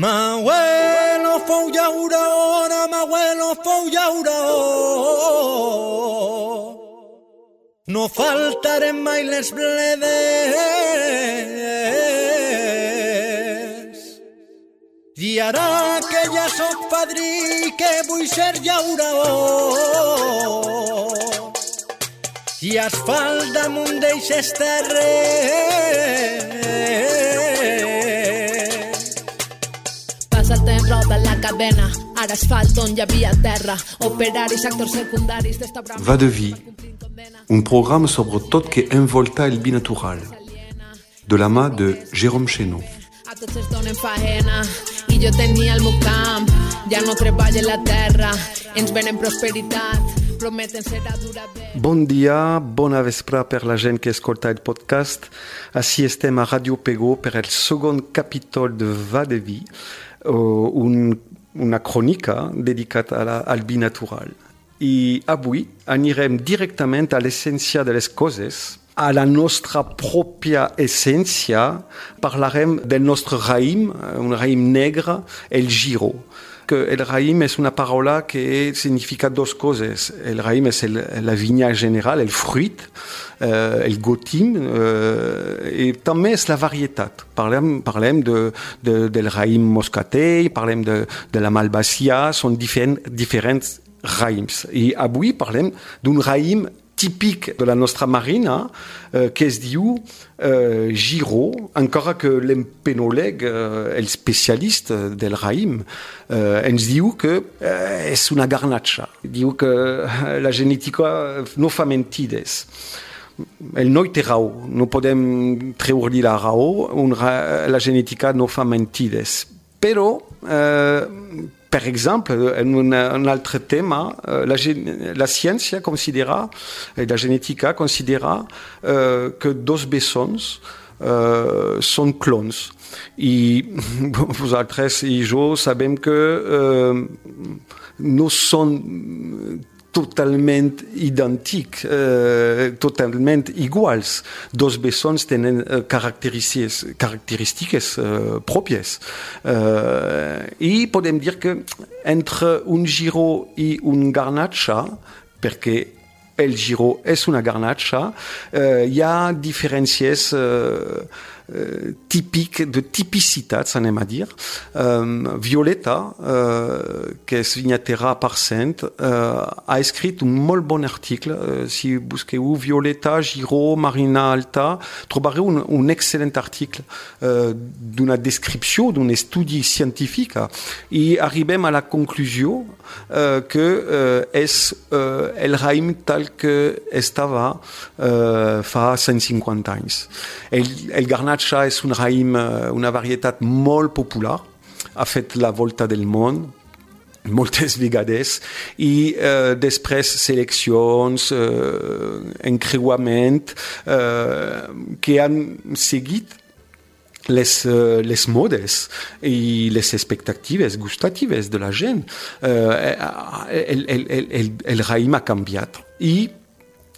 Ma abuelo fue un yaura, ma abuelo fue un yaura. No faltarán mailes bledes. Y hará que ya soy padrí, que voy a ser yaura. Y asfalta mundeis esterres. Passa el temps, roda la cadena. Ara asfalt on hi havia terra. Operaris, actors secundaris d'esta brama. Va de vie, un programme sobre tot que envolta el binatural, de la mà de Jérôme Chénaud. A tots es donen faena i jo tenia el meu camp. Ja no treballa la terra, ens venen prosperitat, prometen serà durador. Bon dia, bona vespre per la gent que escolta el podcast. Així estem a Radio Pego per el segon capítol de Va de Vie, un, una crònica dedicat a la, al binatural. I avui anirem directament a l'essència de les coses, a la nostra pròpia essència, parlarem del nostre raïm, un raïm negre, el giro. Que el raïm és una paraula que significa dos coses. El raïm és el, la vinya general, el fruit, eh, el gotim, eh, i també és la varietat. Parlem, parlem de, de, del raïm moscatell, parlem de, de la malvasia, són diferent, diferents raïms. I avui parlem d'un raïm típic de la nostra marina que es diu eh, giro, encara que l'empenòleg, eh, el especialista del raïm, eh, ens diu que eh, és una garnatxa. Diu que eh, la genètica no fa mentides. El noi té raó, no podem treure-li la raó, un ra la genètica no fa mentides. Però eh, per exemple, un, un altre tema, la, la ciència considera, eh, la genètica considera eh, que dos bessons eh, són clones. I vosaltres i jo sabem que eh, no són totalment idèntics, eh, totalment iguals. Dos bessons tenen eh, característiques, característiques eh, pròpies. Eh, I podem que entre un giro i un garnatxa, perquè el giro és una garnatxa, eh, hi ha diferències eh, eh, típic, de tipicitats, anem a dir. Um, Violeta, uh, que és vinyatera a Parcent, uh, ha escrit un molt bon article. Si busqueu Violeta, Giro, Marina Alta, trobareu un, excel·lent article d'una descripció, d'un estudi científic, i arribem a la conclusió uh, que uh, el raïm tal que estava fa 150 anys. El, el garnat Matcha és un raïm, una varietat molt popular, ha fet la volta del món moltes vegades i eh, després seleccions, eh, encreuament eh, que han seguit les, uh, les modes i les expectatives gustatives de la gent. Uh, el, el, el, el, el raïm ha canviat i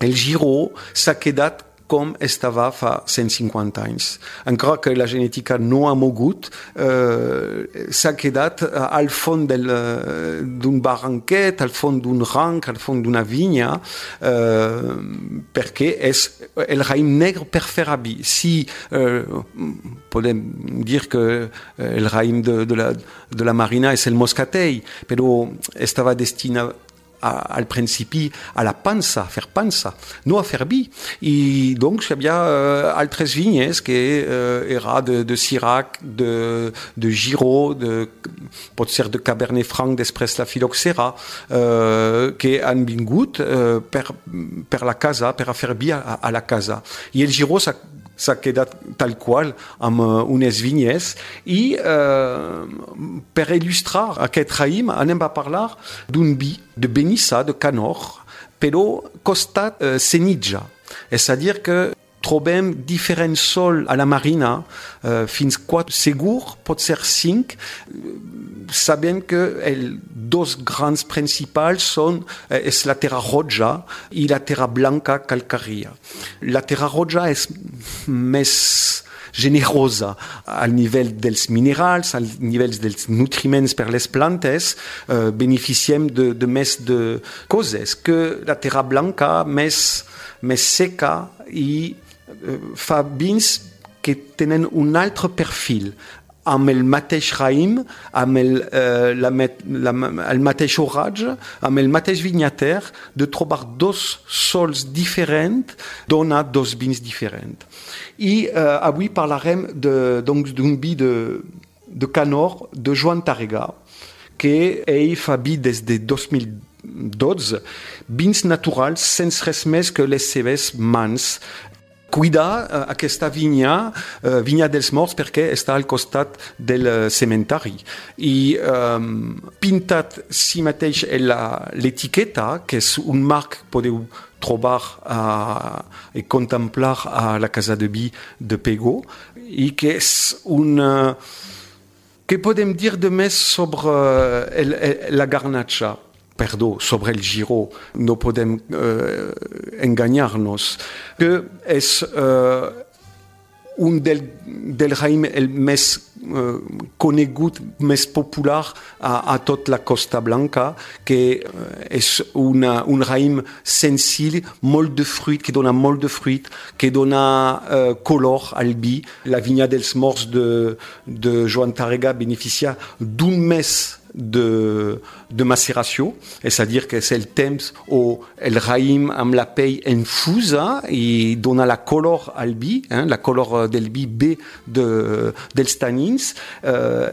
el giro s'ha quedat com estava fa 150 anys. Encara que la genètica no ha mogut, eh, s'ha quedat al fons d'un barranquet, al fons d'un rang, al fons d'una vinya, eh, perquè és el raïm negre per fer. Si eh, podem dir que el raïm de, de, la, de la marina és el moscatell, però estava destinat al principi a la pansa, fer pansa, no a fer vi. I doncs hi havia uh, altres vinyes que uh, era de, de Sirac, de, de Giro, de, pot de Cabernet Franc després la filoxera, uh, que han vingut uh, per, per la casa, per a fer vi a, a la casa. I el Giro s'ha s'ha quedat tal qual amb uh, unes vinyes i uh, per il·lustrar aquest raïm anem a parlar d'un de Benissa, de Canor, però costat uh, a dir que trobem diferents sols a la marina, uh, fins 4 segur, pot ser 5, sabem que els dos grans principals són eh, la terra roja i la terra blanca calcària. La terra roja és més generosa al nivell dels minerals, al nivell dels nutriments per les plantes, uh, beneficiem de, de més de coses que la terra blanca més, més seca i uh, fa vins que tenen un altre perfil amb el mateix raïm, amb el, eh, la, la, el mateix oratge, de trobar dos sols diferents dona dos vins diferents. I eh, avui parlarem d'un vi de, de Canor de Joan Tarrega, que ell fa vi des de 2012, vins naturals sense res més que les seves mans cuidar uh, aquesta vinya, uh, vinya dels morts, perquè està al costat del uh, cementari. I um, pintat si mateix l'etiqueta, que és un marc que podeu trobar uh, i contemplar a la casa de vi de Pego, i que és un... Que podem dir de més sobre uh, el, el, la garnatxa? Perdó, sobre el Giro, no podem uh, enganyar-nos, que és uh, un del, del raïm el més uh, conegut, més popular a, a tot la Costa Blanca, que uh, és una, un raïm senzill, molt de fruit, que dona molt de fruit, que dona uh, color al vi. La vinya dels morts de, de Joan Tarrega beneficia d'un mes de, de macération, c'est-à-dire que c'est le temps où le raïm am la pell infusa et donne la couleur albi, hein, la couleur del bi B de, dels tanins, euh,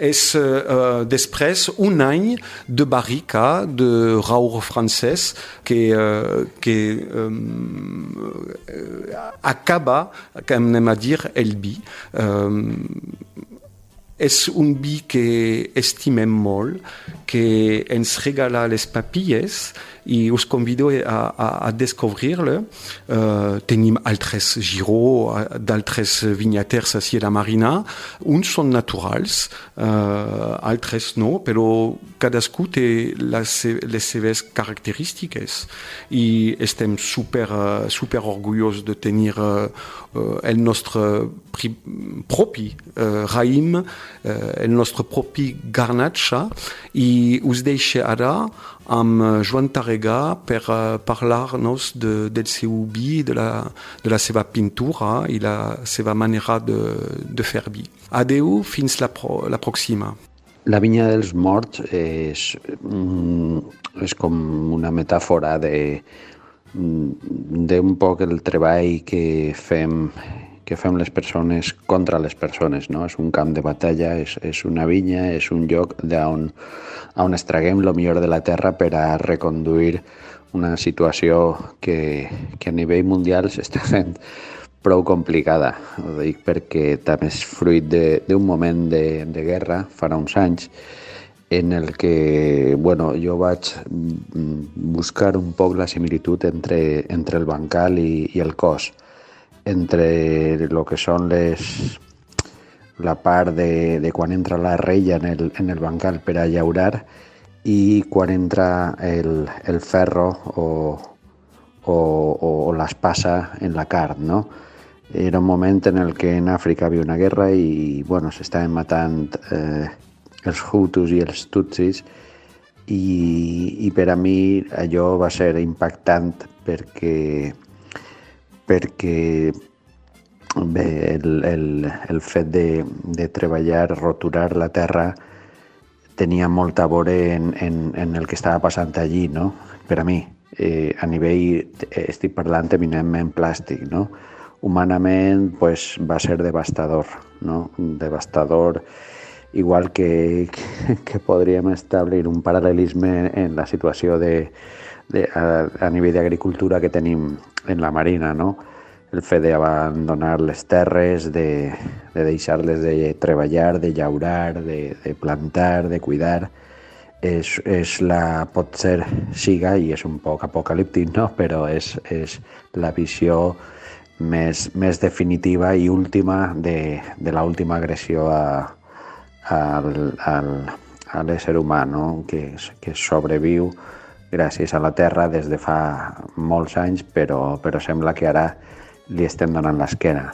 euh, després un any de barrica de raur francès que, euh, que euh, acaba, comme anem a dir, el bi. Euh, és un vi que estimem molt, que ens regala les papilles i us convido a, a, a descobrir-le. Uh, tenim altres giro d'altres vinyaters a la Marina. Uns són naturals, uh, altres no, però cadascú té les, les seves característiques i estem super, uh, super orgullosos de tenir uh, el nostre propi uh, raïm, el nostre propi garnatxa i us deixo ara amb Joan Tarrega per uh, parlar-nos de, del seu vi, de la, de la seva pintura i la seva manera de, de fer vi. Adeu, fins la, pro, la pròxima. La vinya dels morts és, mm, és com una metàfora de d'un poc el treball que fem que fem les persones contra les persones, no? És un camp de batalla, és, és una vinya, és un lloc on, on extraguem el millor de la terra per a reconduir una situació que, que a nivell mundial s'està fent prou complicada. Ho dic perquè també és fruit d'un moment de, de guerra, farà uns anys, en el que bueno, jo vaig buscar un poc la similitud entre, entre el bancal i, i el cos entre el que són les, la part de, de quan entra la reia en el, en el bancal per a llaurar i quan entra el, el ferro o, o, o, o l'espassa en la carn, no? Era un moment en el que en Àfrica havia una guerra i bueno, s'estaven matant eh, els Hutus i els Tutsis i, i per a mi allò va ser impactant perquè perquè bé, el, el, el fet de, de treballar, roturar la terra, tenia molt a veure en, en, en el que estava passant allí, no? per a mi. Eh, a nivell, estic parlant eminentment plàstic, no? humanament pues, va ser devastador, no? devastador, igual que, que podríem establir un paral·lelisme en la situació de, de, a, a nivell d'agricultura que tenim en la Marina, no? el fet d'abandonar les terres, de, de deixar-les de treballar, de llaurar, de, de plantar, de cuidar, és, és la, pot ser, siga, i és un poc apocalíptic, no? però és, és la visió més, més definitiva i última de, de l'última agressió a, a, a, a l'ésser humà, no? que, que sobreviu gràcies a la Terra des de fa molts anys, però, però sembla que ara li estem donant l'esquena.